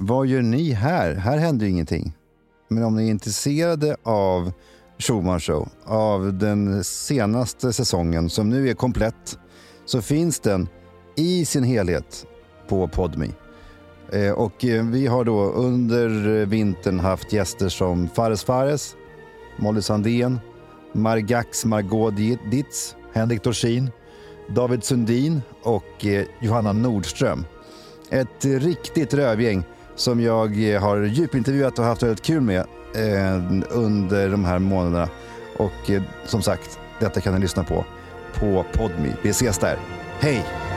vad gör ni här? Här händer ju ingenting. Men om ni är intresserade av Schumann Show, av den senaste säsongen som nu är komplett, så finns den i sin helhet på Podme. Eh, och eh, vi har då under vintern haft gäster som Fares Fares, Molly Sandén, Margax Margot Ditz, Henrik Dorsin, David Sundin och eh, Johanna Nordström. Ett riktigt rövgäng som jag eh, har djupintervjuat och haft väldigt kul med eh, under de här månaderna. Och eh, som sagt, detta kan ni lyssna på på Podme. Vi ses där. Hej!